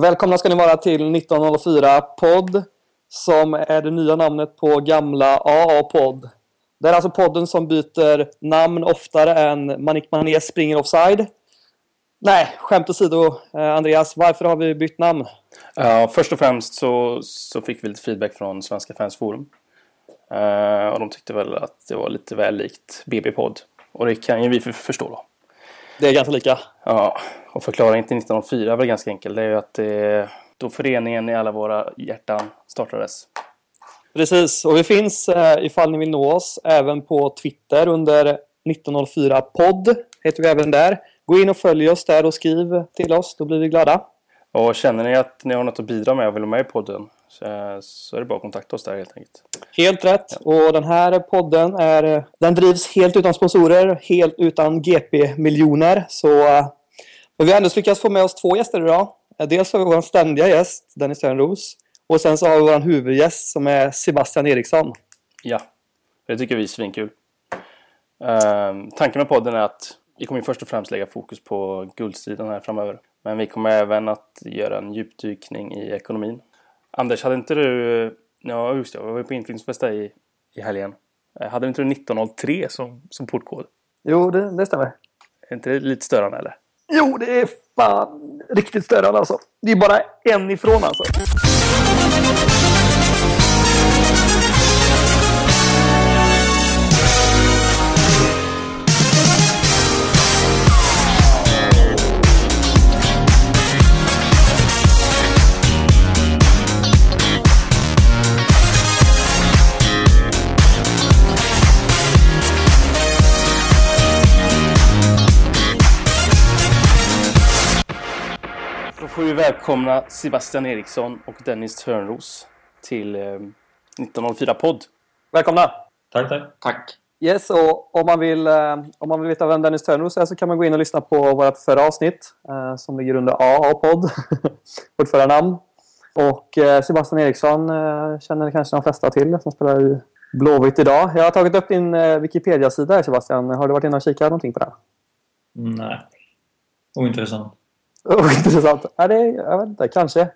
Välkomna ska ni vara till 1904 podd som är det nya namnet på gamla AA-podd. Det är alltså podden som byter namn oftare än Manik Mané springer offside. Nej, skämt åsido. Eh, Andreas, varför har vi bytt namn? Uh, först och främst så, så fick vi lite feedback från Svenska Fans Forum. Uh, och de tyckte väl att det var lite väl likt BB-podd. Och det kan ju vi förstå då. Det är ganska lika. Ja, och förklaringen till 1904 är väl ganska enkel. Det är ju att det är då föreningen i alla våra hjärtan startades. Precis, och vi finns eh, ifall ni vill nå oss även på Twitter under 1904 podd. Heter vi även där. Gå in och följ oss där och skriv till oss, då blir vi glada. Och känner ni att ni har något att bidra med och vill vara med i podden så, så är det bara att kontakta oss där helt enkelt. Helt rätt. Ja. Och den här podden är, den drivs helt utan sponsorer, helt utan GP-miljoner. Så men vi har ändå lyckats få med oss två gäster idag. Dels har vi vår ständiga gäst, Dennis Törnros. Och sen så har vi vår huvudgäst som är Sebastian Eriksson. Ja, det tycker vi är svinkul. Uh, tanken med podden är att vi kommer först och främst lägga fokus på guldstriden här framöver. Men vi kommer även att göra en djupdykning i ekonomin. Anders, hade inte du... Ja, just det. Jag var på inflyttningsfest i, i helgen. Eh, hade inte du 1903 som, som portkod? Jo, det, det stämmer. Är inte det lite störande eller? Jo, det är fan riktigt störande alltså. Det är bara en ifrån alltså. Vi välkomna Sebastian Eriksson och Dennis Törnros till eh, 1904 podd. Välkomna! Tack, tack. Tack. Yes, och om man vill, eh, om man vill veta vem Dennis Törnros är så kan man gå in och lyssna på vårt förra avsnitt eh, som ligger under AA-podd, vårt förra namn. Och eh, Sebastian Eriksson eh, känner kanske de flesta till som spelar i Blåvitt idag. Jag har tagit upp din eh, Wikipedia-sida här Sebastian. Har du varit inne och kikat någonting på den? Nej. Ointressant. Intressant. Ja, det, jag vet inte, kanske.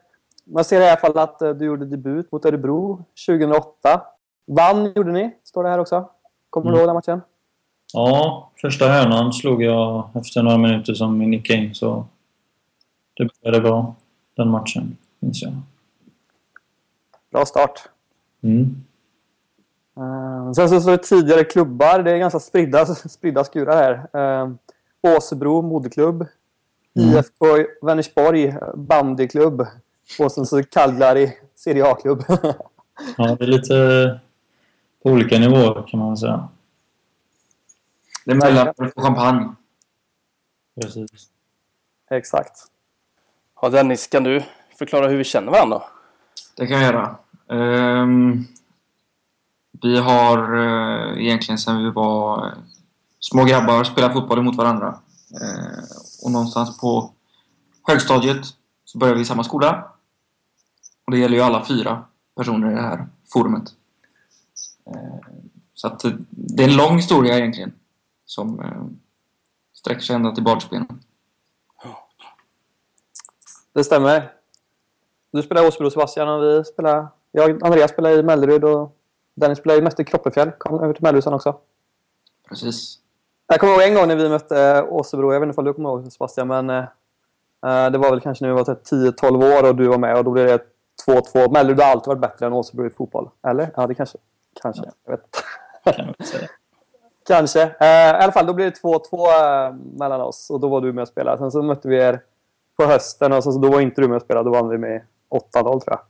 Man ser i alla fall att eh, du gjorde debut mot Örebro 2008. Vann gjorde ni, står det här också. Kommer mm. du ihåg den matchen? Ja, första hörnan slog jag efter några minuter som vi nickade in. Så det började bra, den matchen, minns jag. Bra start. Mm. Uh, sen så står det tidigare klubbar. Det är ganska spridda, spridda skurar här. Uh, Åsebro moderklubb Mm. IFK Vänersborg bandyklubb. Och sen så Cagliari Serie A-klubb. ja, det är lite på olika nivåer kan man säga. Det är mellan på champagne. Precis. Exakt. Ja, Dennis, kan du förklara hur vi känner varandra? Det kan jag göra. Um, vi har uh, egentligen sedan vi var små grabbar spelat fotboll mot varandra. Uh, och någonstans på högstadiet så började vi i samma skola. Och det gäller ju alla fyra personer i det här forumet. Eh, så att det är en lång historia egentligen. Som eh, sträcker sig ända till barnsbenen. Det stämmer. Du spelar i Åsbro Sebastian och vi spelar... Jag och Andreas spelar i Mellerud och Dennis spelar i Mäster Kroppefjäll. Kom över till Mellerud också. Precis. Jag kommer ihåg en gång när vi mötte eh, Åsebro. Jag vet inte om du kommer ihåg Sebastian, men uh, det var väl kanske när vi var 10-12 år och du var med och då blev det 2-2. Mellerud har alltid varit bättre än Åsebro i fotboll. Eller? Ja, det kanske. Kanske. Ja. Jag vet inte. kanske. Uh, I alla fall, då blev det 2-2 uh, mellan oss och då var du med och spelade. Sen så mötte vi er på hösten och så, så då var inte du med och spelade. Då vann vi med 8-0 tror jag.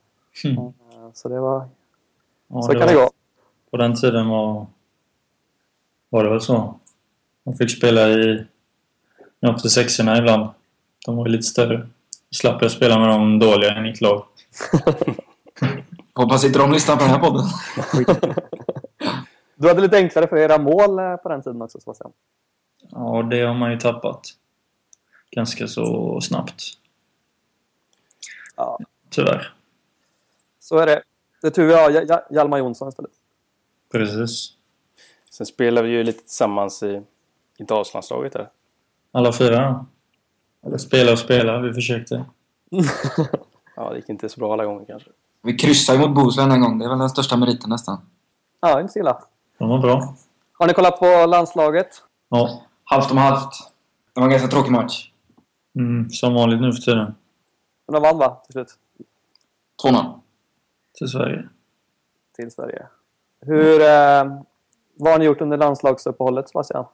Mm. så det var... Ja, så det kan var, det gå. På den tiden var, var det väl så. De fick spela i 86 erna ibland. De var lite större. Slapp jag spela med de dåliga i mitt lag. Hoppas inte de lyssnar på den här podden. du hade lite enklare för era mål eh, på den tiden också, Sebastian. Ja, det har man ju tappat. Ganska så snabbt. Ja. Tyvärr. Så är det. Det är tur vi har Hjalmar Jonsson istället. Precis. Sen spelar vi ju lite tillsammans i i Dalslandslaget eller? Alla fyra? Eller spela och spela, vi försökte. Ja, det gick inte så bra alla gånger kanske. Vi kryssade ju mot Bohuslän en gång. Det är väl den största meriten nästan. Ja, inte så illa. De var bra. Har ni kollat på landslaget? Ja. Halvt om halvt. Det var en ganska tråkig match. Mm, som vanligt nu för tiden. Men de vann va, till slut? 2-0. Till Sverige. Till Sverige. Hur... Eh, vad har ni gjort under landslagsuppehållet, Sebastian?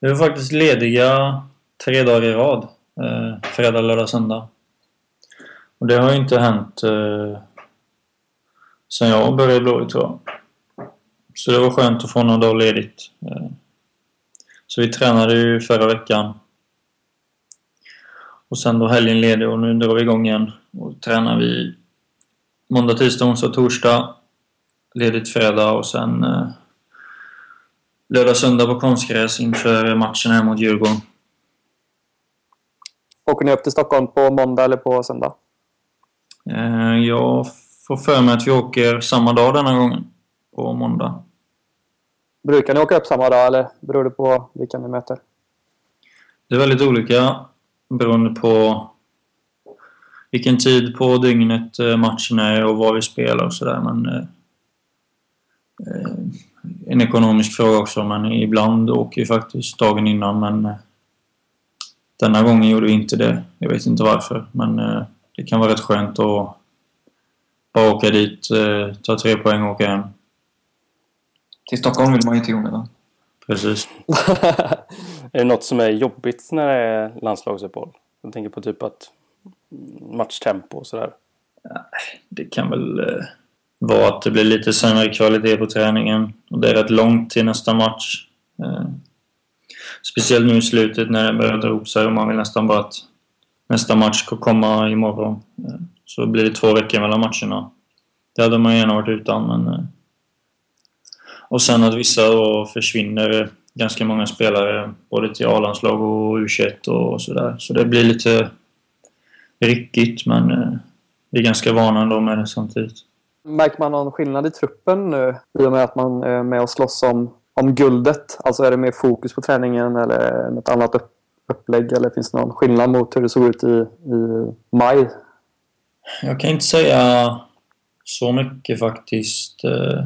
Vi var faktiskt lediga tre dagar i rad. Eh, fredag, lördag, söndag. Och det har ju inte hänt eh, sen jag började i Blåvitt tror jag. Så det var skönt att få några dagar ledigt. Eh, så vi tränade ju förra veckan. Och sen då helgen ledig och nu drar vi igång igen. Och tränar vi måndag, tisdag, onsdag, torsdag. Ledigt fredag och sen eh, lördag, söndag på konstgräs inför matchen här mot Djurgården. Åker ni upp till Stockholm på måndag eller på söndag? Eh, Jag får för mig att vi åker samma dag denna gången. På måndag. Brukar ni åka upp samma dag eller beror det på vilka ni möter? Det är väldigt olika beroende på vilken tid på dygnet eh, matchen är och vad vi spelar och sådär. Men eh, en ekonomisk fråga också, men ibland åker vi faktiskt dagen innan. Men eh, denna gången gjorde vi inte det. Jag vet inte varför, men eh, det kan vara rätt skönt att bara åka dit, eh, ta tre poäng och åka hem. Till Stockholm vill man ju inte i onödan. Precis. Är det något som är jobbigt när det är landslagsuppehåll? Jag tänker på typ att matchtempo och sådär. Det kan väl var att det blir lite sämre kvalitet på träningen. Och det är rätt långt till nästa match. Eh, speciellt nu i slutet när det börjar dra ihop sig och man vill nästan bara att nästa match ska komma imorgon. Eh, så blir det två veckor mellan matcherna. Det hade man gärna varit utan, men... Eh. Och sen att vissa då försvinner, ganska många spelare, både till A-landslag och U21 och sådär. Så det blir lite ryckigt, men vi är ganska vana ändå med det samtidigt. Märker man någon skillnad i truppen nu i och med att man är med och slåss om, om guldet? Alltså är det mer fokus på träningen eller något annat upp, upplägg? Eller finns det någon skillnad mot hur det såg ut i, i maj? Jag kan inte säga så mycket faktiskt. Eh,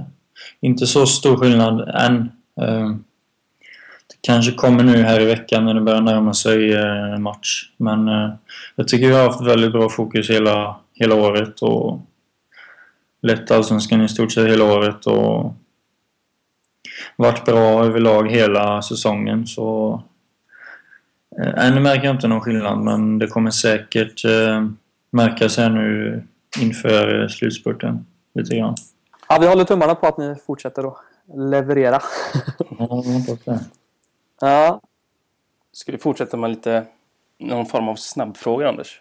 inte så stor skillnad än. Eh, det kanske kommer nu här i veckan när det börjar närma sig eh, match. Men eh, jag tycker vi har haft väldigt bra fokus hela, hela året och lett Allsvenskan i stort sett hela året och varit bra överlag hela säsongen. Så eh, ännu märker jag inte någon skillnad men det kommer säkert eh, märkas här nu inför eh, slutspurten lite grann. Ja, vi håller tummarna på att ni fortsätter att leverera. Ja, det. Ja, Ska vi fortsätta med lite någon form av snabbfrågor, Anders?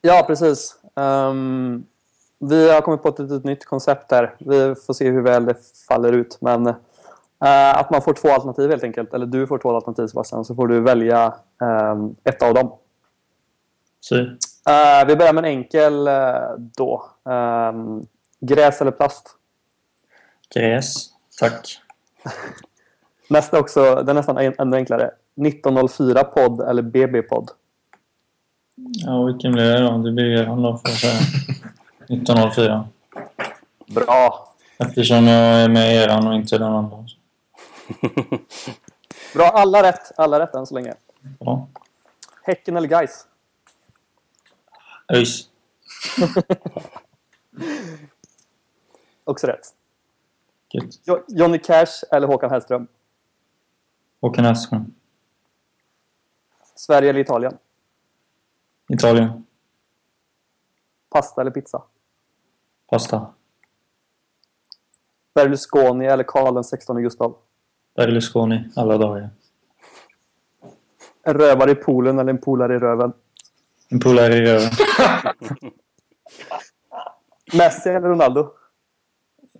ja precis. Ehm, vi har kommit på ett litet nytt koncept här. Vi får se hur väl det faller ut. Men eh, att man får två alternativ helt enkelt. Eller du får två alternativ Sebastian. Så får du välja ehm, ett av dem. Så, Eh, vi börjar med en enkel eh, då. Ehm, gräs eller plast? gräs. Tack. Nästa också, den är nästan ännu enklare. 1904-podd eller BB-podd? Ja, vilken blir det då? Det blir Göran då, får jag säga. 1904. Bra! Eftersom jag är med i eran och inte den andra. Bra, alla rätt. Alla rätt än så länge. Ja. Häcken eller Gais? ÖIS. Också rätt. Gött. Jo- Johnny Cash eller Håkan Hellström? Håkan Hellström. Sverige eller Italien? Italien. Pasta eller pizza? Pasta. Berlusconi eller Karl den 16 Gustav? Berlusconi. Alla dagar. En rövare i poolen eller en polare i röven? En polare i röven. Messi eller Ronaldo?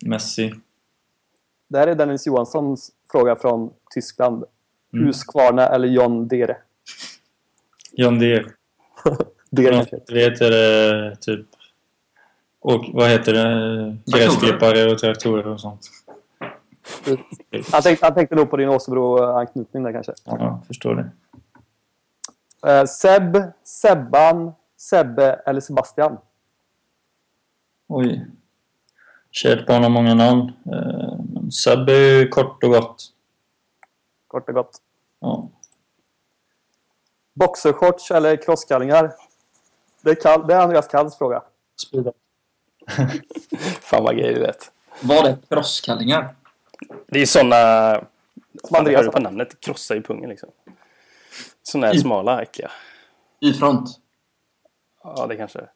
Messi. Det här är Dennis Johanssons fråga från Tyskland. Mm. Husqvarna eller John Dere? John Deere. Dere. Det heter det typ... Och vad heter det? Gräsklippare och traktorer och sånt. Han tänkte, han tänkte nog på din Åsebro-anknytning där kanske. Ja, jag förstår det. Eh, Seb, Sebban, Sebbe eller Sebastian? Oj. Kärt barn har många namn. Eh, är ju kort och gott. Kort och gott. Ja. Boxershorts eller crosskallingar? Det är, kall, det är Andreas Kalls fråga. Spida. Fan vad grejer det lät. Var det crosskallingar? Det är såna... Fan, Andreas på namnet. Krossa i pungen liksom. Såna här I- smala, äckliga. I front. Ja, det kanske är.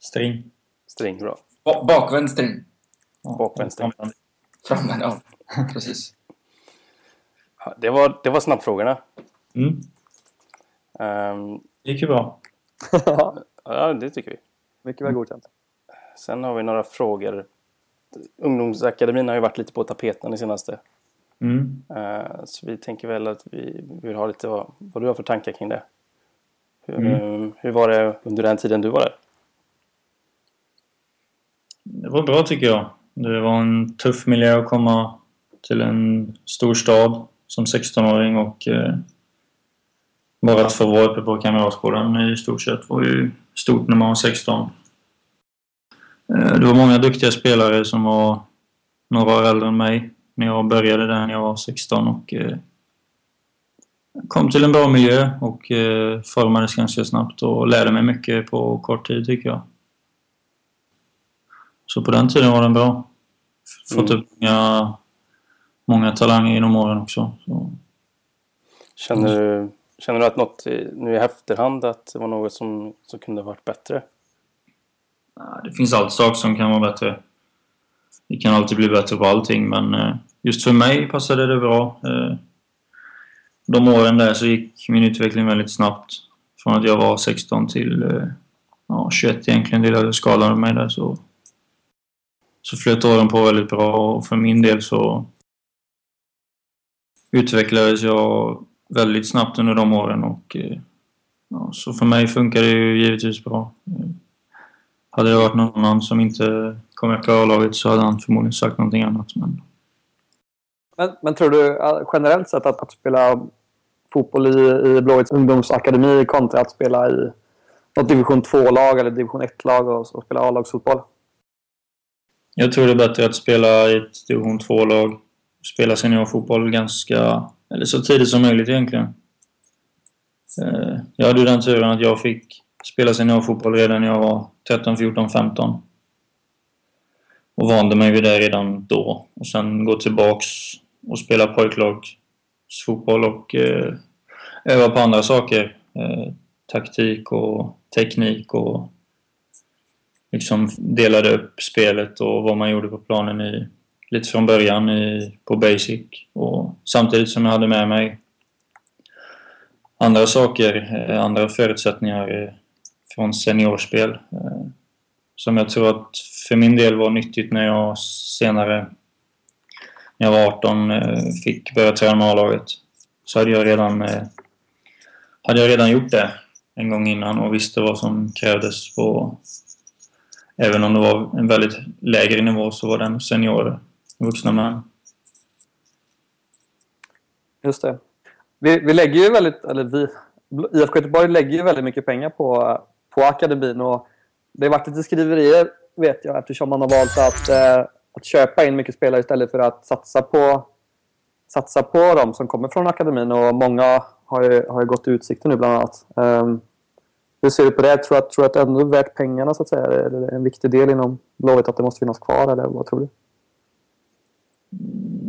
String. String, bra. Ba- bakvänd string. Bakvänd string. Framvänd, ja. Precis. Ja, Det var, det var snabbfrågorna. Mm. Ehm, Det gick ju bra. ja, det tycker vi. Mycket väl godkänt. Sen har vi några frågor. Ungdomsakademin har ju varit lite på tapeten det senaste. Mm. Eh, Så vi tänker väl att vi vill ha lite vad, vad du har för tankar kring det. Hur, Mm. hur var det under den tiden du var där? Det var bra tycker jag. Det var en tuff miljö att komma till en stor stad som 16-åring och eh, bara att få vara uppe på Kamratgården i stort sett var ju stort när man var 16. Eh, det var många duktiga spelare som var några år äldre än mig när jag började där när jag var 16 och eh, kom till en bra miljö och eh, formades ganska snabbt och lärde mig mycket på kort tid tycker jag. Så på den tiden var den bra. Fått Mm. upp många, många talanger genom åren också. Så. Känner du, känner du att något nu i efterhand att det var något som, som kunde ha varit bättre? Det finns alltid saker som kan vara bättre. Det kan alltid bli bättre på allting men eh, just för mig passade det bra. Eh, de åren där så gick min utveckling väldigt snabbt. Från att jag var 16 till eh, ja, 21 egentligen. Det jag skalade mig där så, så flöt åren på väldigt bra och för min del så utvecklades jag väldigt snabbt under de åren och ja, så för mig funkar det ju givetvis bra. Hade det varit någon annan som inte kommer att klara laget så hade han förmodligen sagt någonting annat. Men Men, men tror du generellt sett att, att spela fotboll i, i Blåvitts ungdomsakademi kontra att spela i något division 2-lag eller division 1-lag och, och spela A-lagsfotboll? jag tror det är bättre att spela i ett division 2-lag. Spela seniorfotboll ganska... Eller så tidigt som möjligt egentligen. Eh, Jag hade ju den turen att jag fick spela seniorfotboll redan när jag var 13, 14, 15. Och vande mig vid det redan då. Och sen gå tillbaks och spela pojklagsfotboll och eh, öva på andra saker. Eh, taktik och teknik och liksom delade upp spelet och vad man gjorde på planen i, lite från början i, på basic. Och samtidigt som jag hade med mig andra saker, eh, andra förutsättningar eh, från seniorspel. Eh, som jag tror att för min del var nyttigt när jag senare, när jag var 18, eh, fick börja träna med A-laget. Så hade jag redan eh, hade jag redan gjort det en gång innan och visste vad som krävdes på Även om det var en väldigt lägre nivå så var den seniorer, vuxna män. Just det. Vi, vi lägger ju väldigt, eller vi, IFK Göteborg lägger ju väldigt mycket pengar på, på akademin och det har varit lite skriverier vet jag eftersom man har valt att, eh, att köpa in mycket spelare istället för att satsa på, satsa på dem som kommer från akademin och många har ju, har ju gått i Utsikten nu bland annat. Um, hur ser du på det? Tror du att, tror att det ändå är värt pengarna så att säga? Är det en viktig del inom Blåvitt att det måste finnas kvar eller vad tror du?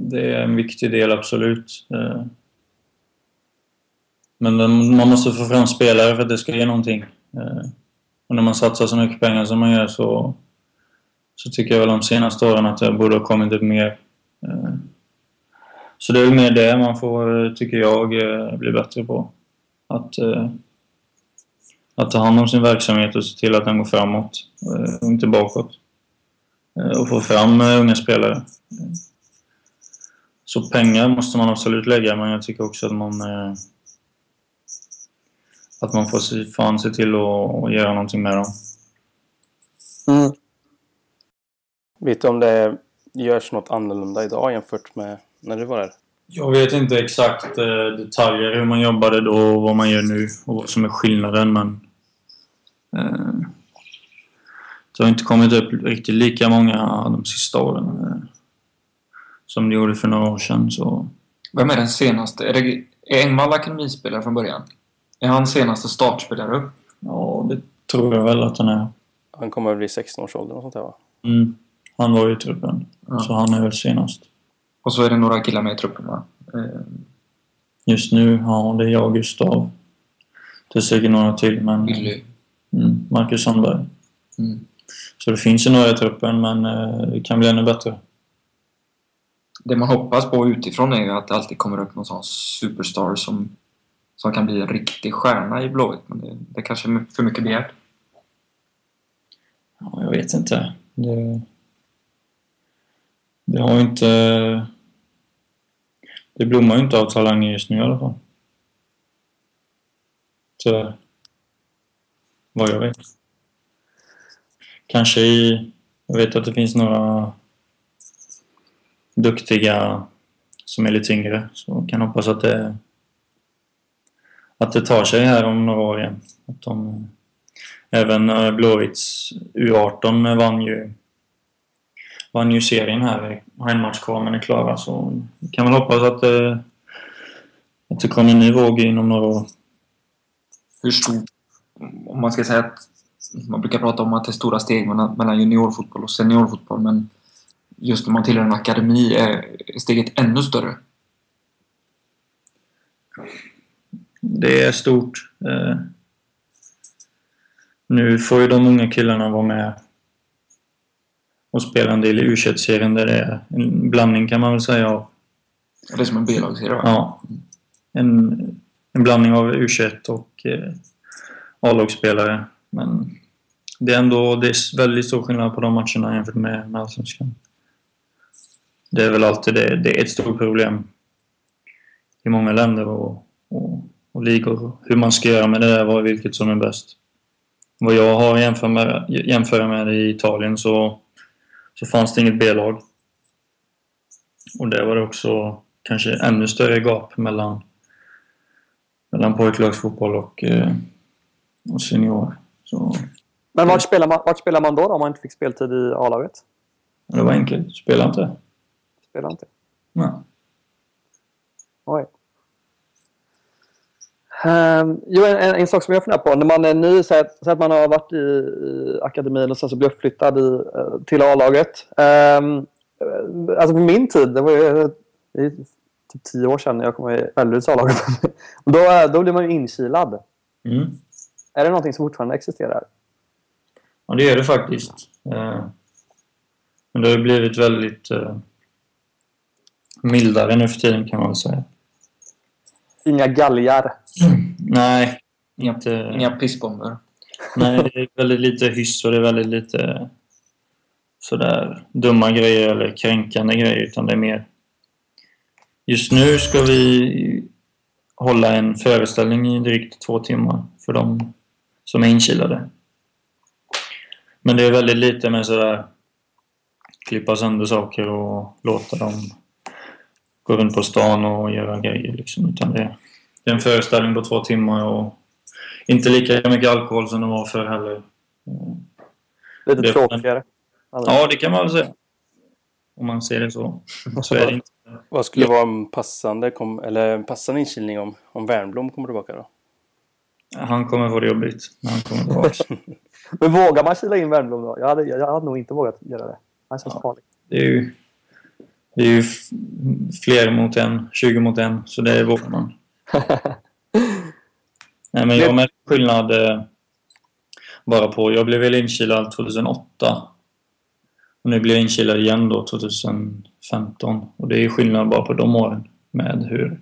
Det är en viktig del, absolut. Ehm, men man måste få fram spelare för att det ska ge någonting. Eh, och när man satsar så mycket pengar som man gör så, så tycker jag väl de senaste åren att det borde ha kommit upp mer. Eh, så det är väl mer det man får, tycker jag, eh, bli bättre på. Att, att ta hand om sin verksamhet och se till att den går framåt och inte bakåt. Och få fram unga spelare. Så pengar måste man absolut lägga, men jag tycker också att man... Att man får se, fan se till att, att göra någonting med dem. Mm. Vet du om det görs något annorlunda idag jämfört med när du var där? Jag vet inte exakt eh, detaljer hur man jobbade då och vad man gör nu och vad som är skillnaden, men... Eh, det har inte kommit upp riktigt lika många de sista åren eh, som det gjorde för några år sedan. Så Vem är den senaste? Är, det, är Engvall akademispelare från början? Är han senaste startspelare upp? ja, det tror jag väl att han är. Han kommer väl bli 16-årsåldern och sånt där va? Mm. Han var ju i truppen, Ja. så han är väl senast. Och så är det några killar med i truppen va? Eh, Just nu, ja, det är jag och Gustav. Det är säkert några till, men... Billy. Mm, Marcus Sandberg. Mm. Så det finns ju några i truppen, men eh, det kan bli ännu bättre. Det man hoppas på utifrån är ju att det alltid kommer upp någon sån superstar som, som kan bli en riktig stjärna i Blåvitt. Men det, det kanske är för mycket begärt. Ja, jag vet inte. Det, det har ju inte... Det blommar ju inte av talanger just nu i alla fall. Tyvärr. Vad jag vet. Kanske i... Jag vet att det finns några duktiga som är lite yngre. Så kan hoppas att det, att det tar sig här om några år igen. Att de, eh, även eh, Blåvitts U18 vann ju vann ju serien här. Har en match kvar men är klara. Så vi kan väl hoppas att, eh, att det kommer en ny våg inom några år. Hur stor... Om man ska säga att... Man brukar prata om att det är stora steg mellan, mellan juniorfotboll och seniorfotboll men just när man tillhör en akademi är steget ännu större. Det är stort. Eh, nu får ju de unga killarna vara med och spela en del i u serien där det är en blandning kan man väl säga av Det är som en B-lagsserie ja, en, en blandning av U21 och eh, A-lagsspelare. Men det är ändå det är väldigt stor skillnad på de matcherna jämfört med, med Allsvenskan. Det är väl alltid det. Det är ett stort problem i många länder och, och, och ligor. Hur man ska göra med det där, vad vilket som är bäst. Vad jag har jämfört med, jämföra med i Italien så, så fanns det inget B-lag. Och där var det också kanske ännu större gap mellan, mellan pojklagsfotboll och, eh, och senior. Så Men vart spelar, man, vart spelar man då, då om man inte fick speltid i A-laget? det var enkelt. Spela inte. Spelar inte. Nej. Oj. Um, jo, en, en, en sak som jag funderar på. När man är ny, så att, så att man har varit i, i akademin och sen så blir uppflyttad i, eh, till A-laget. Um, alltså på min tid, det var ju det typ tio år sedan när jag kom i Välleruds A-laget. då, då blir man ju inkilad. Mm. Är det någonting som fortfarande existerar? Ja, det är det faktiskt. Eh, Men det har blivit väldigt eh, mildare nu för tiden kan man väl säga. Inga galgar. Nej, Inga, inte... inga pissbomber. Nej, det är väldigt lite hyss och det är väldigt lite sådär dumma grejer eller kränkande grejer utan det är mer... Just nu ska vi hålla en föreställning i drygt två timmar för de som är inkilade. Men det är väldigt lite med sådär klippa sönder saker och låta dem gå runt på stan och göra grejer liksom. Utan det, det är en föreställning på två timmar och inte lika mycket alkohol som det var förr heller. Lite Det- tråkigare. Ja, det kan man väl säga. Om man ser det så. Så är det inte. Vad skulle vara en passande, kom, eller en passande inkilning om, om Wernbloom kommer tillbaka då? Han kommer få det jobbigt när han kommer tillbaka. Men vågar man kila in Wernbloom då? Jag hade, jag hade nog inte vågat göra det. Han känns Ja. farlig. Det är ju, det är ju fler mot en, 20 mot en, så det vågar man. Nej, men jag märker skillnad eh, bara på... Jag blev väl inkilad 2008. Och nu blir jag inkilad igen då 2015. Och det är skillnad bara på de åren med hur,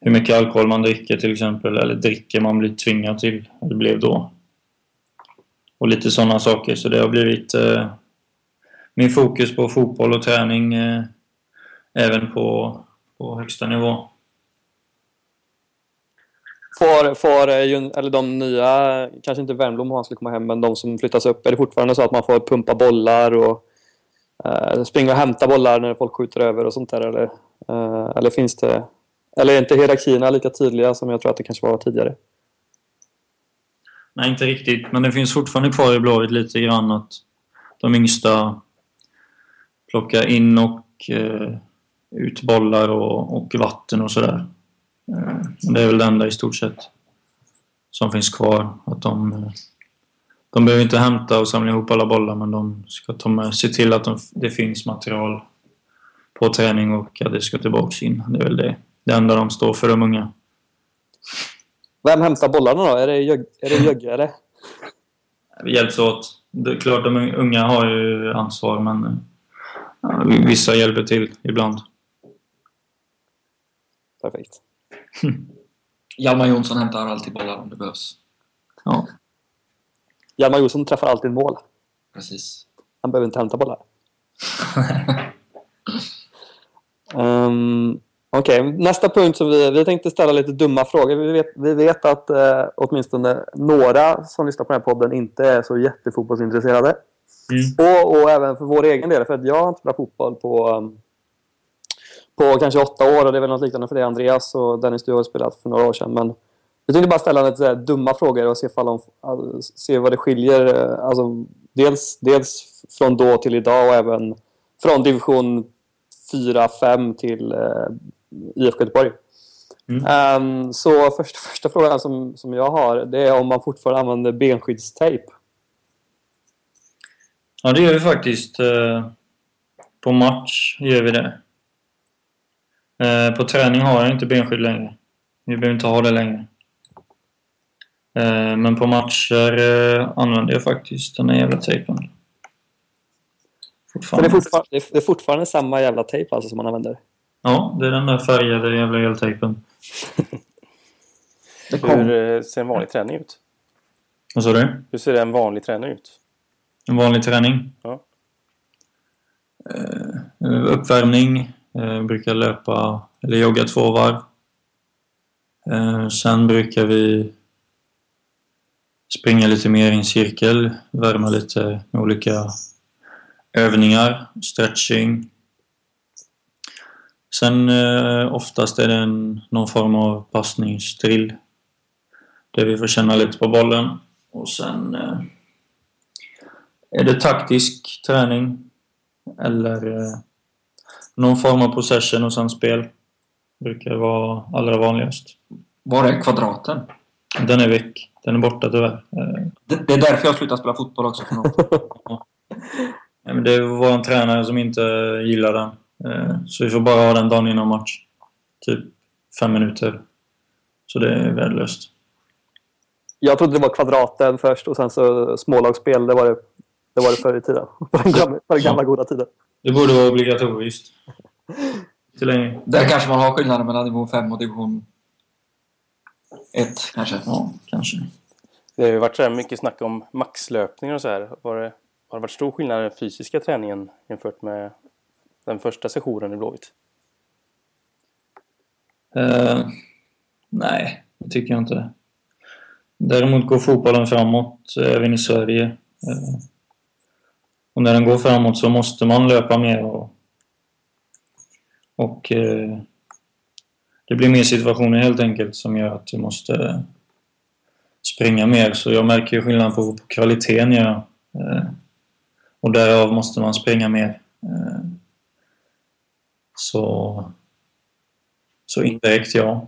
hur mycket alkohol man dricker till exempel, eller dricker man blir tvingad till, eller blev då. Och lite sådana saker. Så det har blivit eh, min fokus på fotboll och träning eh, även på, på högsta nivå. Får, får eh, eller de nya, kanske inte Wernbloom om han skulle komma hem, men de som flyttas upp, är det fortfarande så att man får pumpa bollar och eh, springa och hämta bollar när folk skjuter över och sånt där? Eller, eh, eller finns det... Eller är inte hierarkierna lika tydliga som jag tror att det kanske var tidigare? Nej, inte riktigt. Men det finns fortfarande kvar i Blåvitt lite grann att de yngsta plockar in och eh, ut bollar och, och vatten och sådär. Eh, det är väl det enda i stort sett som finns kvar. Att de, eh, de behöver inte hämta och samla ihop alla bollar men de ska ta med, se till att de, det finns material på träning och att det ska tillbaks in. Det är väl det, det enda de står för, de unga. Vem hämtar bollarna då? Är det, Jög, är det Jögge? Vi hjälps åt. Det är klart, de unga har ju ansvar men eh, vissa hjälper till ibland. Perfekt. Hjalmar Jonsson hämtar alltid bollar om det behövs. Ja. Hjalmar Jonsson träffar alltid mål. Precis. Han behöver inte hämta bollar. um, Okej, okay. nästa punkt som vi, vi tänkte ställa lite dumma frågor. Vi vet, vi vet att eh, åtminstone några som lyssnar på den här podden inte är så jättefotbollsintresserade. Mm. Och, och även för vår egen del, för att jag har inte spelat fotboll på, um, på kanske åtta år och det är väl något liknande för dig Andreas och Dennis du har spelat för några år sedan. Men jag tänkte bara ställa lite dumma frågor och se, om, alltså, se vad det skiljer. Eh, alltså, dels, dels från då till idag och även från division 4-5 till eh, IFK Göteborg. Mm. Um, så första, första frågan som, som jag har det är om man fortfarande använder benskyddstejp. Ja, det gör vi faktiskt. Uh, på match gör vi det. Uh, på träning har jag inte benskydd längre. Vi behöver inte ha det längre. Uh, men på matcher använder jag faktiskt den här jävla tejpen. Fortfarande. Det är, fortfarande, det är fortfarande samma jävla tejp alltså som man använder? Ja, det är den där färgade jävla eltejpen. Hur eh, ser en vanlig träning ut? Vad sa du? Hur ser en vanlig träning ut? En vanlig träning? Ja. Uh, uppvärmning. Eh, brukar löpa eller jogga två varv. Eh, sen brukar vi springa lite mer i en cirkel. Värma lite med olika övningar. Stretching. Sen eh, oftast är det en, någon form av passningsdrill. Där vi får känna lite på bollen. Och sen eh, är det taktisk träning. Eller eh, någon form av possession och sen spel. Brukar vara allra vanligast. Var är kvadraten? Den är väck. Den är borta tyvärr. Det, det är därför jag slutar spela fotboll också. För ja. men det var en tränare som inte gillade den. Eh, så vi får bara ha den dagen innan match. Typ fem minuter. Så det är värdelöst. Jag trodde det var kvadraten först och sen så smålagsspel. Det var det, det, var det förr i tiden. På den gamla, på den gamla goda tiden. Det borde vara obligatoriskt. Till länge. Där kanske man har skillnaden mellan division 5 och division 1 kanske. Ja, kanske. Det har ju varit så mycket snack om maxlöpningar och så här. Var det, har det varit stor skillnad i den fysiska träningen jämfört med den första sessionen i Blåvitt? Uh, nej, det tycker jag inte. Däremot går fotbollen framåt även i Sverige. Uh, och när den går framåt så måste man löpa mer och, och eh, det blir mer situationer helt enkelt som gör att du måste springa mer. Så jag märker ju skillnad på, på kvaliteten. Ja. Eh, och därav måste man springa mer. Eh, så, så indirekt ja.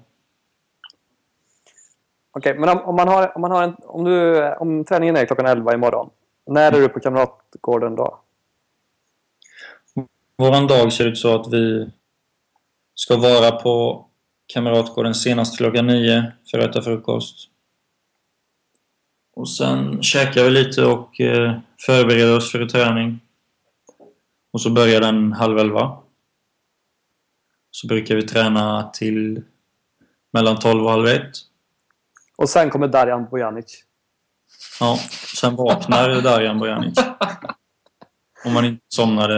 Okej, okay, men om, om, man har, om, man har en, om, du, om träningen är klockan 11 imorgon. När är du på Kamratgården då? Våran dag ser ut så att vi ska vara på Kamratgården senast klockan 9 för att äta frukost. Och sen käkar vi lite och eh, förbereder oss för träning. Och så börjar den halv elva så brukar vi träna till mellan 12 och halv 1. Och sen kommer Darjan Bojanic. Ja, sen vaknar Darjan Bojanic. Om man inte somnade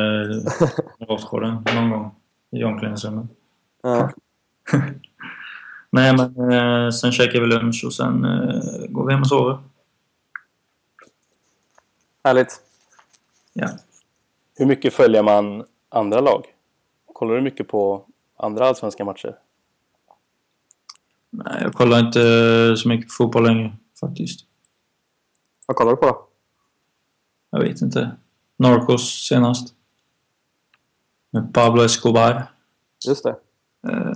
i rastgården någon gång i omklädningsrummet. Ja. Nej, men eh, sen käkar vi lunch och sen eh, går vi hem och sover. Härligt. Ja. Hur mycket följer man andra lag? Kollar du mycket på andra allsvenska matcher? Nej, jag kollar inte så mycket på fotboll längre faktiskt. Vad kollar du på då? Jag vet inte. Narcos senast. Med Pablo Escobar. Just det. Eh,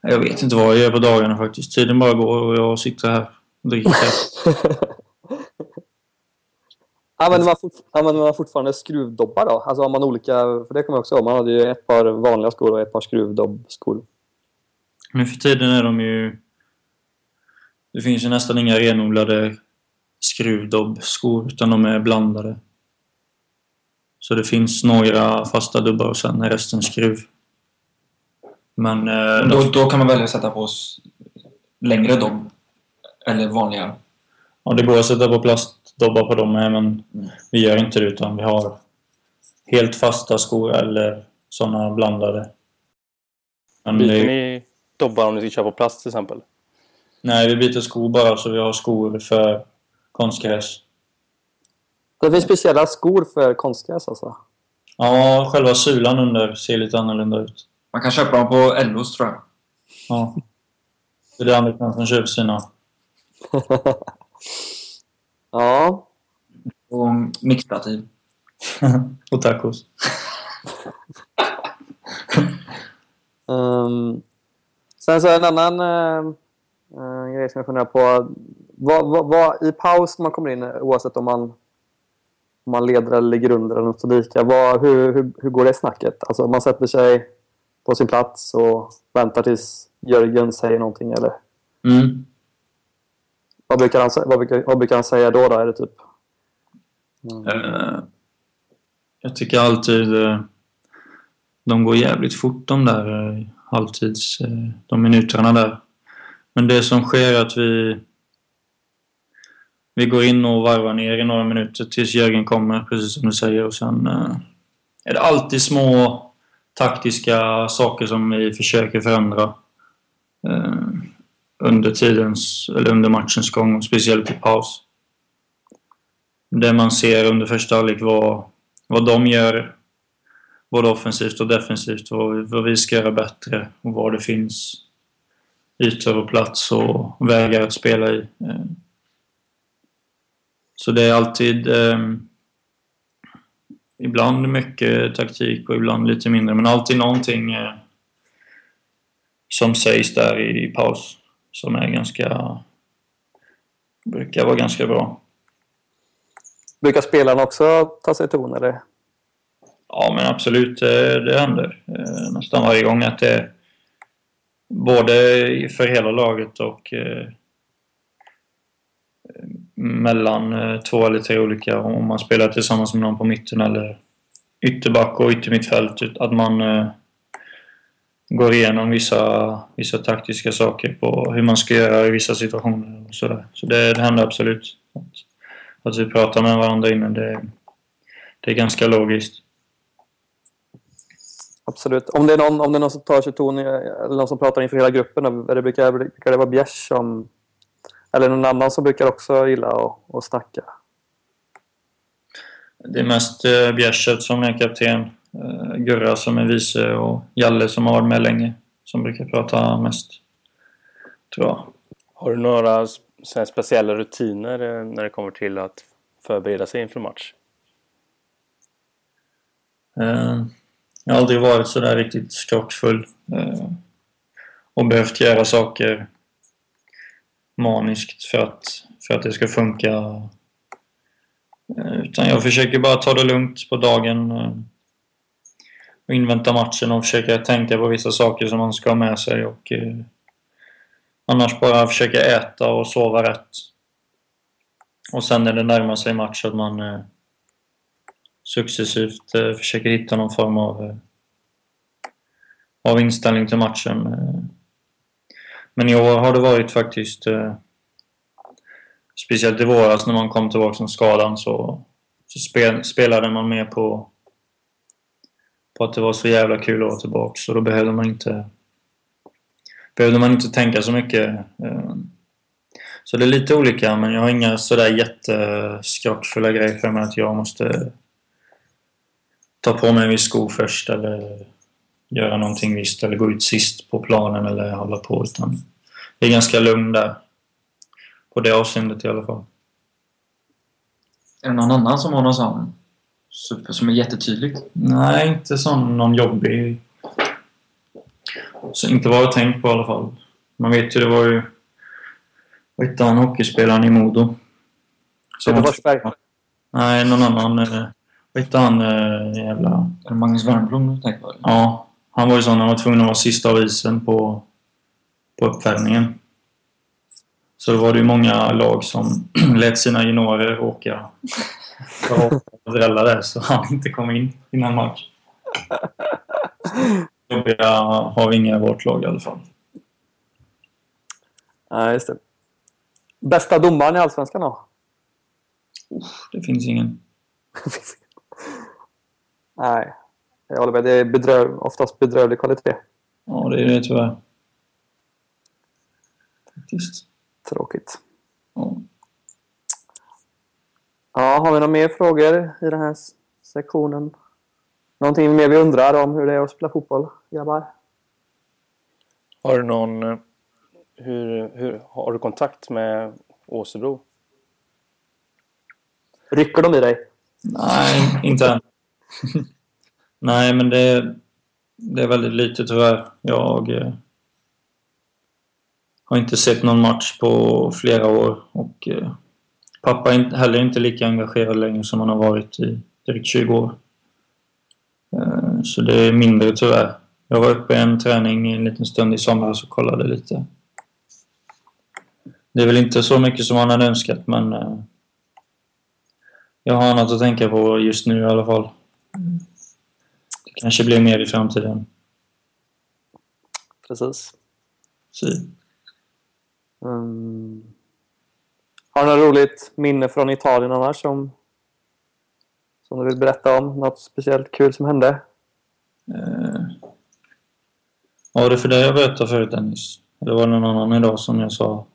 jag vet inte vad jag gör på dagarna faktiskt. Tiden bara går och jag sitter här och dricker kaffe. Använder man, fort, använder man fortfarande skruvdobbar då? Alltså har man olika... För det kommer jag också ihåg. Man hade ju ett par vanliga skor och ett par skruvdobbskor. Nu för tiden är de ju... Det finns ju nästan inga renodlade skruvdobbskor utan de är blandade. Så det finns några fasta dubbar och sen är resten skruv. Men... Eh, Då, då kan man välja att sätta på längre dobb. Eller vanliga. ja, det går att sätta på plastdobbar på dem med men Mm. vi gör inte det utan vi har helt fasta skor eller sådana blandade. Men Byter det- ni dobbar om ni ska köra på plast till exempel? Nej, vi byter skor bara så vi har skor för konstgräs. Det finns speciella skor för konstgräs alltså. Ja, själva sulan under ser lite annorlunda ut. Man kan köpa dem på LOs tror jag. Ja. Det är det Anders som köper sina. Ja. Och mixtativ. och tacos. Um, sen så en annan uh, uh, grej som jag funderar på. Vad, vad, vad, I paus när man kommer in, oavsett om man, om man leder eller ligger under eller något lika. Vad, hur, hur, hur går det snacket? Alltså man sätter sig på sin plats och väntar tills Jörgen säger någonting eller? Mm. Vad brukar han, vad brukar, vad brukar han säga då? då? Är det typ... Mm. Eh, jag tycker alltid eh, de går jävligt fort de där eh, halvtids... De minuterna där. Men det som sker är att vi vi går in och varvar ner i några minuter tills Jörgen kommer, precis som du säger. Och sen eh, är det alltid små taktiska saker som vi försöker förändra eh, under tidens, eller under matchens gång, och speciellt i paus. Det man ser under första halvlek vad, vad de gör både offensivt och defensivt, vad, vad vi ska göra bättre och var det finns ytor och plats och vägar att spela i. Eh, Eh, Så det är alltid eh, ibland mycket taktik och ibland lite mindre, men alltid någonting eh, som sägs där i, i paus som är ganska brukar vara ganska bra. Brukar spelarna också ta sig ton eller? Ja, men absolut. Det, det händer eh, nästan varje gång att det både för hela laget och eh, mellan eh, två eller tre olika, om man spelar tillsammans med någon på mitten eller ytterback och yttermittfält, att man eh, går igenom vissa, vissa taktiska saker på hur man ska göra i vissa situationer och sådär. Så det, det händer absolut. Att, att vi pratar med varandra innan, det, det är ganska logiskt. Absolut. Om det är någon, om det är någon som tar sig ton, i- eller någon som pratar inför hela gruppen, det brukar, brukar det vara Bjärs som... Eller någon annan som brukar också gilla att, att snacka? Det är mest eh, Bjärset som är kapten, eh, Gurra som är vice och Jalle som har varit med länge som brukar prata mest. Tror jag. Har du några s- så här speciella rutiner eh, när det kommer till att förbereda sig inför match? Eh, jag har aldrig varit så där riktigt skrockfull eh, och behövt göra saker maniskt för att, för att det ska funka. Eh, utan jag försöker bara ta det lugnt på dagen eh, och invänta matchen och försöka tänka på vissa saker som man ska ha med sig och eh, annars bara försöka äta och sova rätt. Och sen när det närmar sig match att man eh, successivt eh, försöker hitta någon form av, eh, av inställning till matchen. Men i år har det varit faktiskt, eh, speciellt i våras när man kom tillbaka från skadan så, så spel, spelade man mer på, på att det var så jävla kul att vara tillbaka så då behövde man inte behövde man inte tänka så mycket. eh. Så det är lite olika men jag har inga sådär jätteskrockfulla grejer för mig att jag måste ta på mig en viss sko först eller göra någonting visst eller gå ut sist på planen eller hålla på utan det är ganska lugn där. På det avseendet i alla fall. Är det någon annan som har någon sån super som är jättetydlig? Nej, inte sån någon jobbig... Så inte vad jag tänkt på i alla fall. Man vet ju, det var ju... Vad hette han, hockeyspelaren i Modo? Som Forsberg. Nej, någon annan. eh, Vad hette han, eh, jävla... Är det Magnus Wernbloom du tänker på? Ja, han var ju sån. Han var tvungen att vara sista av isen på, på uppvärmningen. Så var det ju många lag som lät sina juniorer åka och drälla där så han inte kom in innan match. Jobbiga har vi inga i vårt lag i alla fall. Nej, just det. Bästa domaren i Allsvenskan då? Det finns ingen. Nej, jag håller med. Det är bedröv, oftast bedrövlig kvalitet. Ja, det är det tyvärr. Faktiskt. Tråkigt. Ja. Ja, har vi några mer frågor i den här sektionen? Någonting mer vi undrar om hur det är att spela fotboll, grabbar? Har du någon... eh, Hur, hur, har du kontakt med Åsebro? Rycker de i dig? Nej, inte än. Nej, men det, det är väldigt lite tyvärr. Jag eh, har inte sett någon match på flera år och eh, pappa är heller inte lika engagerad längre som han har varit i drygt 20 år. Eh, så det är mindre tyvärr. Jag var uppe i en träning en liten stund i somras och kollade lite. Det är väl inte så mycket som han hade önskat men eh, jag har annat att tänka på just nu i alla fall. Mm. Det kanske blir mer i framtiden. Precis. Mm. Har du något roligt minne från Italien annars som, som du vill berätta om? Något speciellt kul som hände? eh, var det för dig jag berättade förut Dennis? Eller var det någon annan idag som jag sa?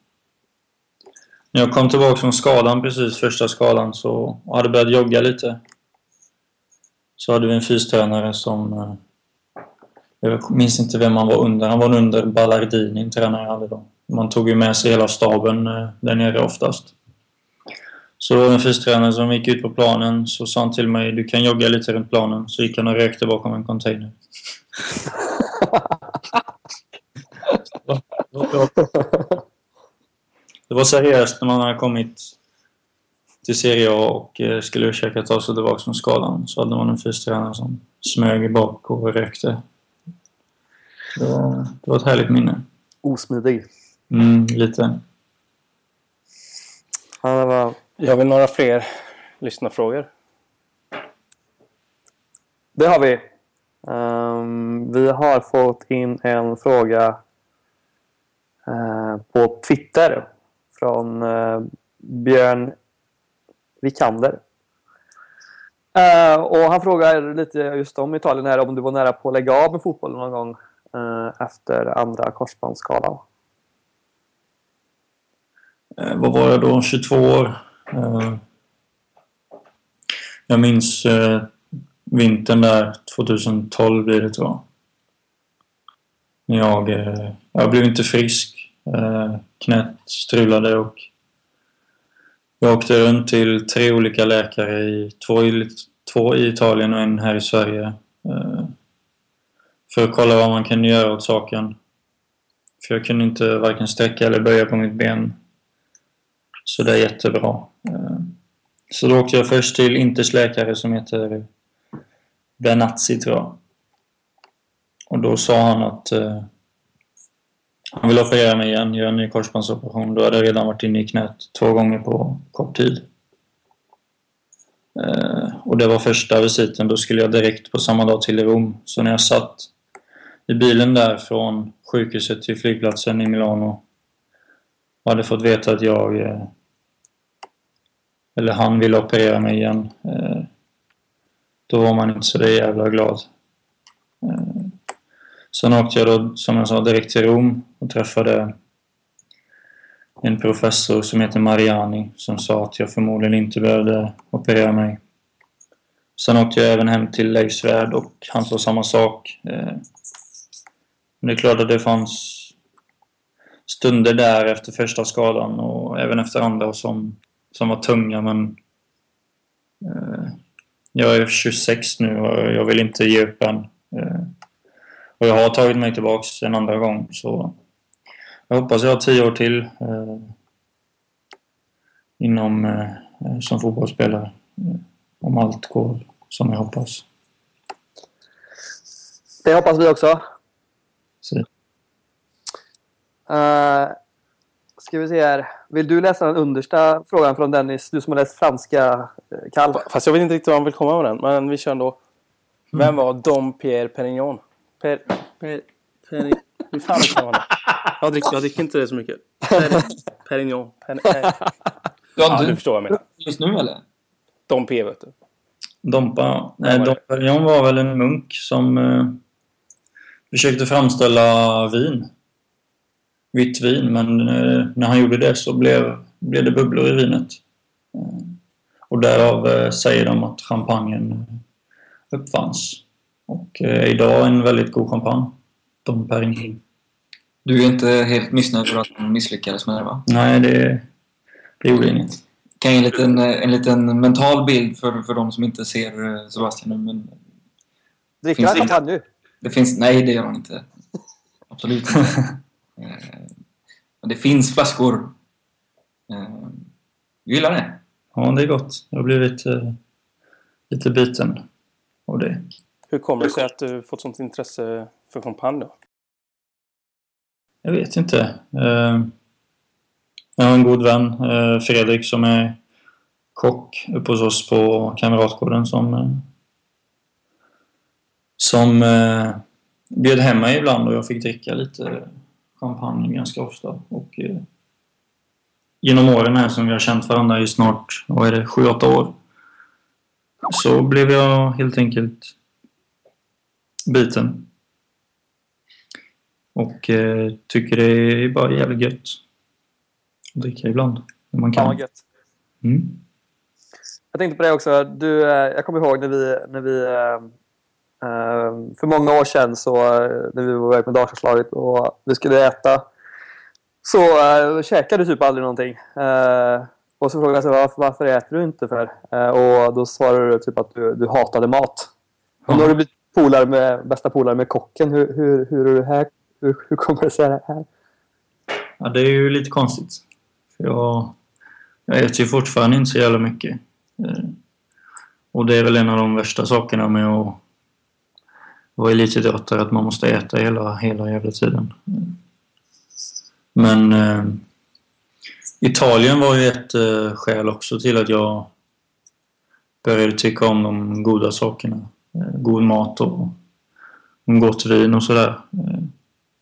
När jag kom tillbaka från skadan precis, första skadan, så hade börjat jogga lite. Så hade vi en fystränare som... eh, Jag minns inte vem han var under. Han var under Ballardini, en tränare jag hade då. Man tog ju med sig hela staben eh, där nere oftast. Så det var en fystränare som gick ut på planen, så sa han till mig du kan jogga lite runt planen. Så gick han och rökte bakom en container. Det var seriöst när man hade kommit till Serie A och eh, skulle försöka ta sig tillbaka från skadan. Så hade man en fystränare som smög bak och rökte. Det var, det var ett härligt minne. Osmidig. Mm, lite. Ja, var... Jag vill några fler lyssnarfrågor. Det har vi. Ehm, vi har fått in en fråga eh, på Twitter från eh, Björn Vikander. Eh, och han frågar lite just om Italien här, om du var nära på att lägga av med fotbollen någon gång eh, efter andra korsbandsskadan. Eh, vad var jag då? 22 år. Eh, jag minns vintern där, 2012 blir det tror jag. Jag, jag blev inte frisk. Knät strulade och jag åkte runt till tre olika läkare, i, två, i, två i Italien och en här i Sverige. Eh, för att kolla vad man kunde göra åt saken. För jag kunde inte varken sträcka eller böja på mitt ben så det är jättebra. Eh. Så då åkte jag först till Inters läkare som heter Benazzi tror jag. Och då sa han att eh, han vill operera mig igen, göra en ny korsbandsoperation. Då hade jag redan varit inne i knät två gånger på kort tid. Eh, och det var första visiten. Då skulle jag direkt på samma dag till Rom. Så när jag satt i bilen där från sjukhuset till flygplatsen i Milano och hade fått veta att jag eh, eller han ville operera mig igen. Eh, då var man inte så där jävla glad. Sen åkte jag då, som jag sa, direkt till Rom och träffade en professor som heter Mariani som sa att jag förmodligen inte behövde operera mig. Sen åkte jag även hem till Leif Svärd och han sa samma sak. Eh, men det är klart att det fanns stunder där efter första skadan och även efter andra som, som var tunga men eh, jag är 26 nu och jag vill inte ge upp än. Eh, och jag har tagit mig tillbaks en andra gång så jag hoppas jag har tio år till eh, inom eh, som fotbollsspelare. Eh, om allt går som jag hoppas. Det hoppas vi också. Så, Uh, ska vi se här. Vill du läsa den understa frågan från Dennis? Du som har läst franska, eh, Kall. Fast jag vet inte riktigt var han vill komma med den. Men vi kör ändå. Vem var Dom Pierre Perignon? Per... Per... Per... Hur fan uttalar man? Jag dricker, jag dricker inte det så mycket. Per, Perignon. Per, eh. Ja, du förstår vad jag menar. Just nu eller? Dom P vet du. Dompa, nej? Dom Perignon var väl en munk som eh, försökte framställa vin. Vitt vin, men eh, när han gjorde det så blev, blev det bubblor i vinet. Eh, och därav eh, säger de att champagnen uppfanns. Och eh, idag en väldigt god champagne. Dom Perignon. Du är inte helt missnöjd för att han misslyckades med det va? Nej, det, det gjorde inget. Kan ge en liten, eh, en liten mental bild för, för de som inte ser eh, Sebastian nu. Men Dricker han champagne nu? det finns... Nej, det gör han inte. Absolut inte. Eh, Men det finns flaskor. Du gillar det? Ja, det är gott. Jag har blivit lite biten av det. Hur kommer det sig att du fått sånt intresse för champagne då? Jag vet inte. Eh, jag har en god vän, eh, Fredrik, som är kock uppe hos oss på Kamratgården som, eh, som bjöd hem mig ibland och jag fick dricka lite champagne ganska ofta. Och, genom åren här som vi har känt varandra i snart, vad är det, 7-8 år så blev jag helt enkelt biten. Och eh, tycker det är bara jävligt gött att dricka ibland. När man kan. gött. Mm. Jag tänkte på det också. Du, eh, jag kommer ihåg när vi, när vi eh, eh, för många år sedan så när vi var iväg med Dalslandslaget och vi skulle äta så eh, käkade du typ aldrig någonting. Eh, och så frågade jag varför, varför äter du inte för? Och då svarade du typ att du, du hatade mat. Och nu har du blivit polare med, bästa polare med kocken. Hur, hur, hur är det här? Hur, hur kommer det sig det här? Ja, det är ju lite konstigt. För jag, jag äter ju fortfarande inte så jävla mycket. Eh, och det är väl en av de värsta sakerna med att vara elitidrottare, att man måste äta hela, hela jävla tiden. Men eh, Italien var ju ett eh, skäl också till att jag började tycka om de goda sakerna. Eh, god mat och, gott vin och sådär. Eh,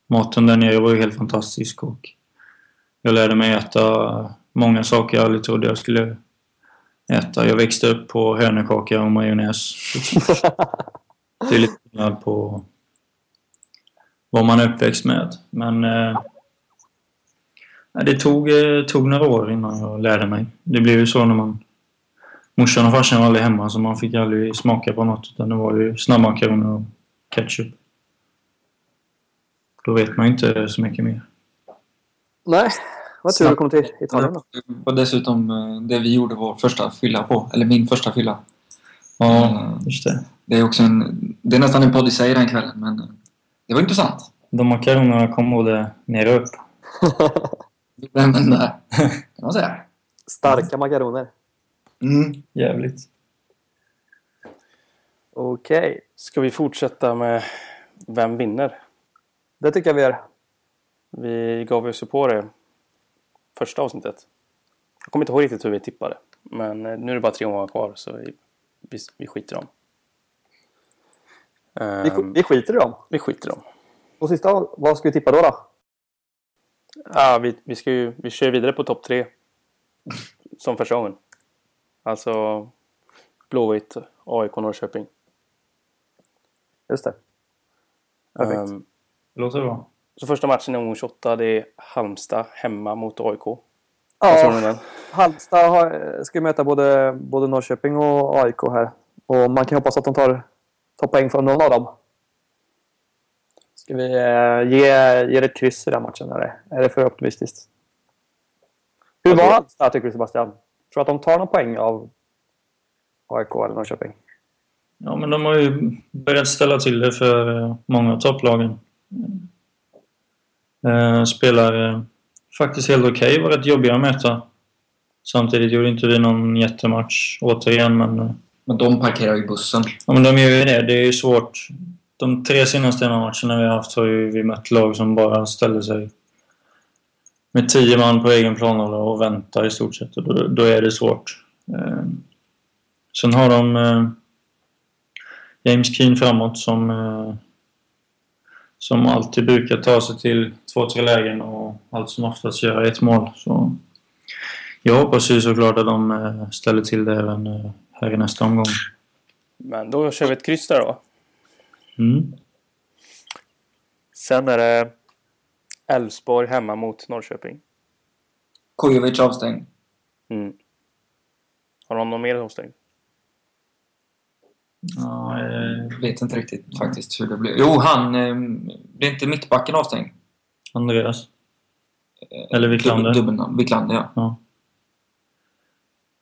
maten där nere var ju helt fantastisk och jag lärde mig äta många saker jag aldrig trodde jag skulle äta. Jag växte upp på hönökaka och majonnäs. Det är lite skillnad på vad man är uppväxt med. Men eh, det tog, eh, tog några år innan jag lärde mig. Det blev ju så när man... Morsan och farsan var aldrig hemma så man fick aldrig smaka på något utan det var ju snabbmakaroner och ketchup. Då vet man ju inte så mycket mer. Nej, vad tur du kom till Italien då. Och dessutom eh, det vi gjorde vår första fylla på. Eller min första fylla. Ja, just det. Det är också en... Det är nästan en podd i sig den kvällen, men eh, det var intressant. De makaronerna kom både ner och upp. Där, kan man säga. Starka makaroner. Mm. Jävligt. Okej, Ska vi fortsätta med Vem vinner? det tycker jag vi gör. Vi gav oss på det första avsnittet. Jag kommer inte ihåg riktigt hur vi tippade. Men eh, nu är det bara tre omgångar kvar så vi, vi, vi skiter i dem. Vi, Ehm, vi skiter i dem. vi skiter i dem. Och sista, vad ska vi tippa då? då? Ja, vi, vi, ska ju, vi kör vidare på topp tre. Som första gången. Alltså Blåvitt, AIK, Norrköping. Just det. Perfekt. Det låter bra. så första matchen i omgång 28 det är Halmstad hemma mot AIK. Ja? Halmstad har, ska möta både, både Norrköping och AIK här. Och man kan hoppas att de tar, tar poäng från någon av dem. Ska vi eh, ge, ge det ett kryss i den matchen? Eller är det för optimistiskt? Hur var. Halmstad tycker du Sebastian? Tror du att de tar någon poäng av AIK eller Norrköping? Ja, men de har ju börjat ställa till det för eh, många av topplagen. Eh, spelar eh, faktiskt helt okej. var rätt jobbiga att möta. Samtidigt gjorde inte vi någon jättematch återigen, men... Men de parkerar ju bussen. Ja, men de gör ju det. Det är ju svårt. De tre senaste matcherna vi har haft har ju vi mött lag som bara ställer sig med tio man på egen planhållare och väntar i stort sett. Och då, då är det svårt. Eh, sen har de eh, James Keen framåt som eh, som alltid brukar ta sig till två, tre lägen och allt som oftast göra ett mål. Så jag hoppas ju såklart att de eh, ställer till det även eh, här i nästa omgång. Men då kör vi ett kryss där då. Mm. Sen är det Elfsborg hemma mot Norrköping. Kujovic avstängd. Mm. Har de någon mer avstängd? Ja, eh, Vet inte riktigt faktiskt hur det blev. Jo, han... Eh, det är inte mittbacken avstängd. Andreas. Eller Wiklander. Dubbel- Dubbelnamn. Wiklander, ja. Ja.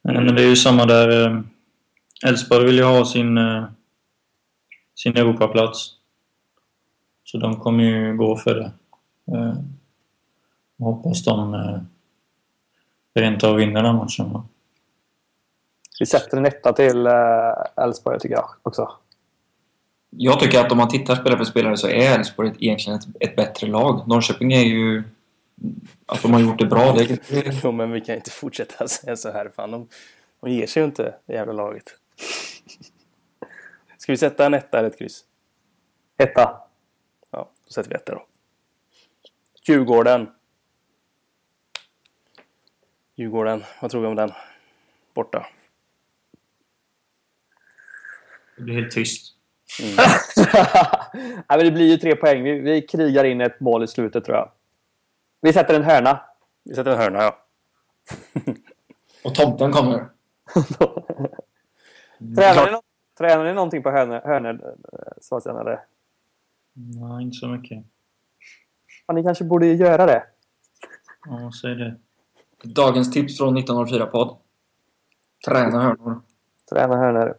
Men det är ju samma där. eh, Elfsborg vill ju ha sin, eh, sin Europaplats. Så de kommer ju gå för det. Eh, Jag hoppas de eh, rent av vinner den matchen. Vi sätter en etta till eh, Elfsborg tycker jag också. Jag tycker att om man tittar spelare för spelare så är Elfsborg egentligen ett, ett bättre lag. Norrköping är ju... Att de har gjort det bra, det, Jo, men vi kan inte fortsätta säga så här. Fan, de, de ger sig ju inte, det jävla laget. Ska vi sätta en etta eller ett kryss? Etta. Ja, då sätter vi etta då. Djurgården. Djurgården, vad tror vi om den? Borta. Det blir helt tyst. Nej, men det blir ju tre poäng. Vi, vi krigar in ett mål i slutet tror jag. Vi sätter en hörna. Vi sätter en hörna, ja. Och tomten kommer. Tränar ni, nå- tränar ni någonting på hörnor, hörnor eh, Sebastian? Eller? Nej, inte så mycket. Ja, ni kanske borde göra det. Ja, säg det. Dagens tips från 1904-podd. Träna hörnor. Träna hörnor.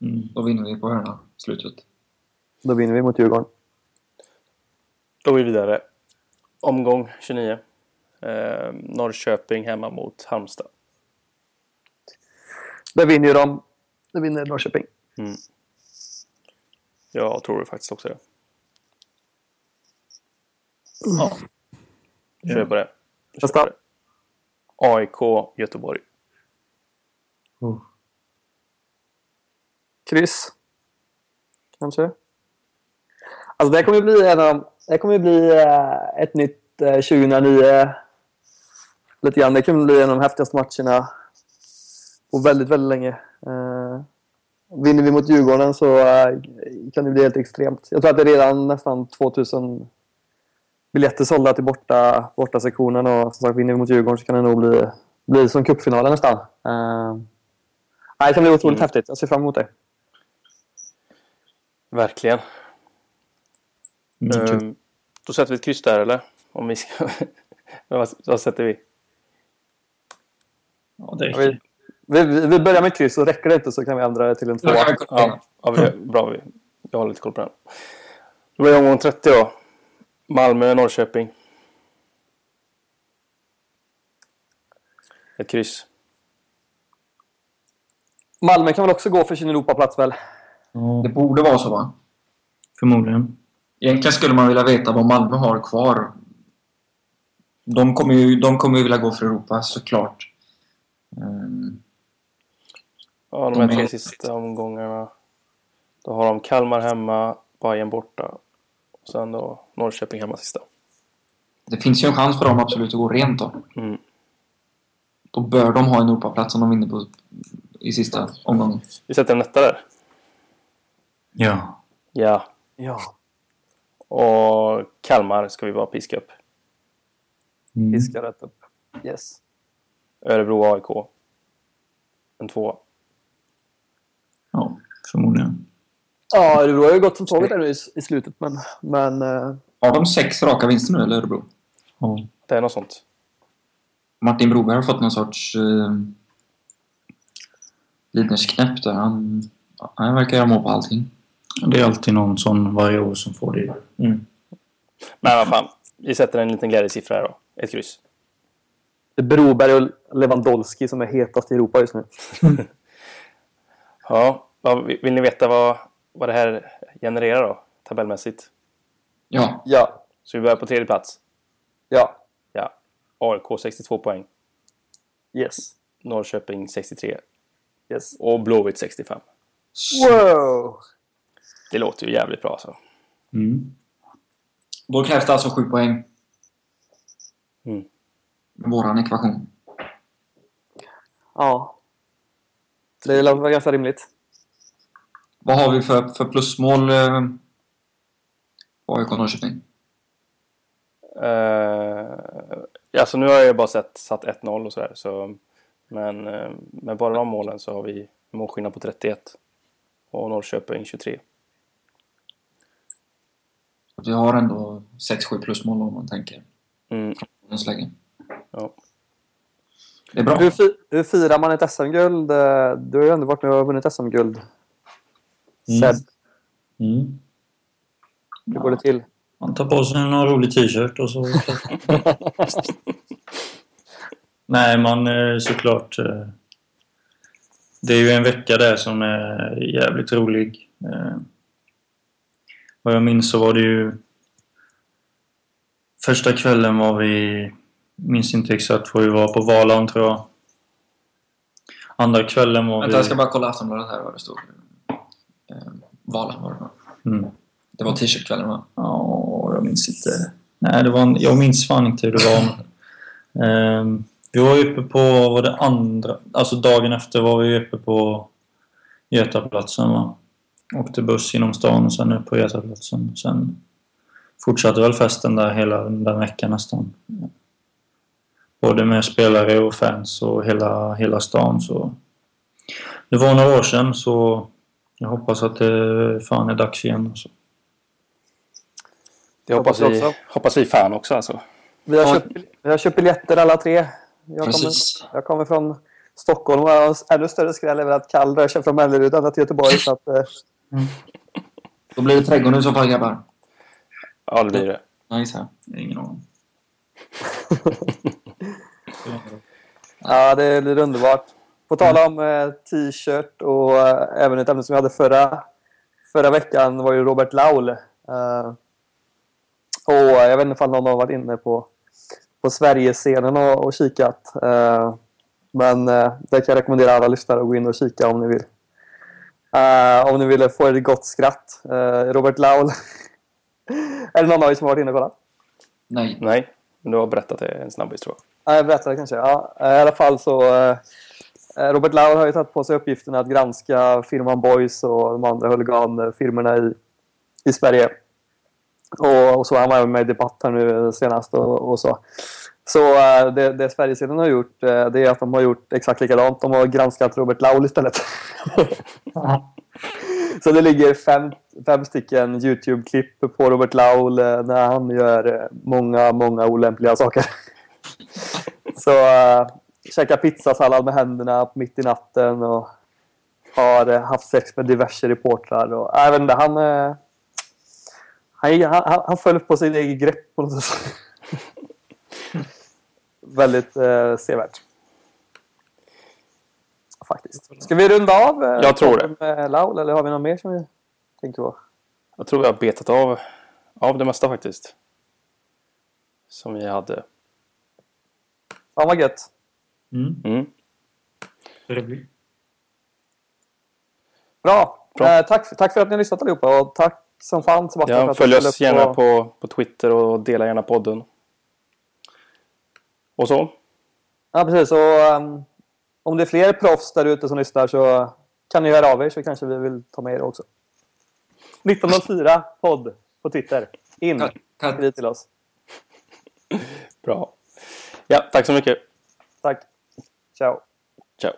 Mm. Då vinner vi på hörna. Slutet. Då vinner vi mot Djurgården. Då går vi vidare. Omgång 29. Eh, Norrköping hemma mot Halmstad. Där vinner ju de. Där vinner Norrköping. Jag tror faktiskt också det. Ja. Kör på det. Kör Nästa. på det. AIK Göteborg. Oh. Kryss. Kanske. Alltså det kommer ju bli en av... Det kommer ju bli eh, ett nytt eh, 2009. Lite grann. Det kommer bli en av de häftigaste matcherna på väldigt, väldigt länge. Eh, vinner vi mot Djurgården så eh, kan det bli helt extremt. Jag tror att det är redan nästan 2000 biljetter sålda till borta, borta sektionen och som sagt vinner vi mot Djurgården så kan det nog bli, bli som cupfinalen nästan. Nej, det kan bli otroligt Mm. häftigt. Jag ser fram emot det. Verkligen. Mm. Ehm, då sätter vi ett kryss där eller? Om vi ska... vad, vad sätter vi? Ja, det Ja, vi, vi, vi- börjar med kryss och räcker det inte så kan vi ändra det till en tvåa. Ja, ja bra. Vi, jag har lite koll på den. Då blir det omgång 30 då. Malmö, Norrköping. Ett kryss. Malmö kan väl också gå för sin Europaplats väl? Det borde vara så, va? förmodligen. Egentligen skulle man vilja veta vad Malmö har kvar. De kommer ju, de kommer ju vilja gå för Europa, såklart. Ehm, Ja, de De här är tre sista omgångarna. Då har de Kalmar hemma, Bayern borta. Sen då Norrköping hemma sista. det finns ju en chans för dem absolut att gå rent då. Mm. Då bör de ha en Europaplats om de vinner på, i sista omgången. Vi sätter en etta där. Ja. Ja. Ja. Och Kalmar ska vi bara piska upp. Mm. Fiskar rätt upp. Yes. Örebro AIK. En två. Ja, förmodligen. Ja, Örebro har ju gått som tåget där nu i, i slutet men... men eh, Har de sex raka vinster nu, eller Örebro? Ja. Det är något sånt. Martin Broberg har fått någon sorts eh, Lidnersknäpp där. Han, Han verkar göra mål på allting. Det är alltid någon sån varje år som får det. Mm. Men vad fan. Vi sätter en liten glädjesiffra här då. Ett kryss. Det är Broberg och Lewandowski som är hetast i Europa just nu. Ja, vill ni veta vad, vad det här genererar då? Tabellmässigt. Ja. Ja. Så vi börjar på tredje plats. Ja. Ja. AIK 62 poäng. Yes. Norrköping 63. Yes. Och Blåvitt 65. Wow! Det låter ju jävligt bra alltså. Mm. Då krävs det alltså sju poäng. Mm. Våran ekvation. Ja. Det var ganska rimligt. Vad har vi för, för plusmål eh, på AIK Norrköping? Uh, alltså nu har jag ju bara sett satt 1-0 och sådär. Så, men uh, med bara de målen så har vi målskillnad på 31. Och Norrköping 23. Vi har ändå 6-7 plusmål om man tänker. Mm. Länge. Ja. Det är bra. Hur, hur firar man ett SM-guld? Eh, Du har ju ändå varit med och vunnit SM-guld. Mm. Seb, Mm. hur går det till? Man tar på sig någon rolig t-shirt och så... Nej, man eh, såklart... eh, Det är ju en vecka där som är jävligt rolig. Eh, Vad jag minns så var det ju... Första kvällen var vi... Minns inte exakt var vi var på Valand tror jag. Andra kvällen var Vänta, vi... jag ska bara kolla Aftonbladet här vad det stod. Eh, Valen var det va? Mm. Det var t-shirtkvällen va? Ja, jag minns inte. Nej, det var en, jag minns fan inte hur det var. Ehm, vi var uppe på, var det andra, alltså dagen efter var vi uppe på Götaplatsen va. Åkte buss genom stan och sen upp på Götaplatsen. Sen fortsatte väl festen där hela den veckan nästan. Både med spelare och fans och hela, hela stan så... Det var några år sedan så jag hoppas att det fan är dags igen. Alltså. Det hoppas Hoppas vi, också. hoppas vi fan också alltså. Vi har, Ja. köpt, vi har köpt biljetter alla tre. Jag kommer, Precis. jag kommer från Stockholm och har en ännu större skräll över att Kall rör sig från Mellerud ända till Göteborg. Så att, eh, Då blir det trädgården så fall grabbar. Ja, det blir det. Ja, gissar jag. Ingen aning. ja, det blir underbart. På tal om eh, t-shirt och eh, även ett ämne som vi hade förra, förra veckan var ju Robert Laul. Eh, och jag vet inte om någon har varit inne på, på Sverigescenen och, och kikat. Eh, men eh, det kan jag rekommendera alla lyssnare att gå in och kika om ni vill. Eh, om ni vill få ett gott skratt. Eh, Robert Laul. är det någon av er som har varit inne och kollat? Nej. Nej, men du har berättat det en snabbis tror jag. Ja, jag berättar det kanske. Ja, I alla fall så... Eh, Robert Lauer har ju tagit på sig uppgiften att granska firman Boys och de andra huliganfirmorna i, i Sverige. Och, och så han var även med i debatt här nu senast och, och så. Så eh, det, det Sverigesidan har gjort eh, det är att de har gjort exakt likadant. De har granskat Robert Laul istället. Så det ligger fem, fem stycken YouTube-klipp på Robert Laul när han gör många, många olämpliga saker. Så käkar pizzasallad med händerna mitt i natten och har eh, haft sex med diverse reportrar. Och, jag vet inte, han, uh, han, han, han föll på sin egen grepp på något sätt. Väldigt uh, sevärt. Faktiskt. Ska vi runda av? eh, Jag tror det. Med Laul, eller har vi något mer som vi tänker på? Jag tror vi har betat av, av det mesta faktiskt. Som vi hade. Fan vad gött. Mm. Mm. Trevligt. Bra. Bra. Eh, tack, tack för att ni har lyssnat allihopa och tack som fan Sebastian för Ja, att följ oss gärna på, på Twitter och dela gärna podden. Och så. Ja, precis. Och, um, om det är fler proffs där ute som lyssnar så kan ni höra av er så kanske vi vill ta med er också. 1904 podd på Twitter. In. Skriv till oss. Bra. Ja, tack så mycket. Tack. Ciao. Ciao.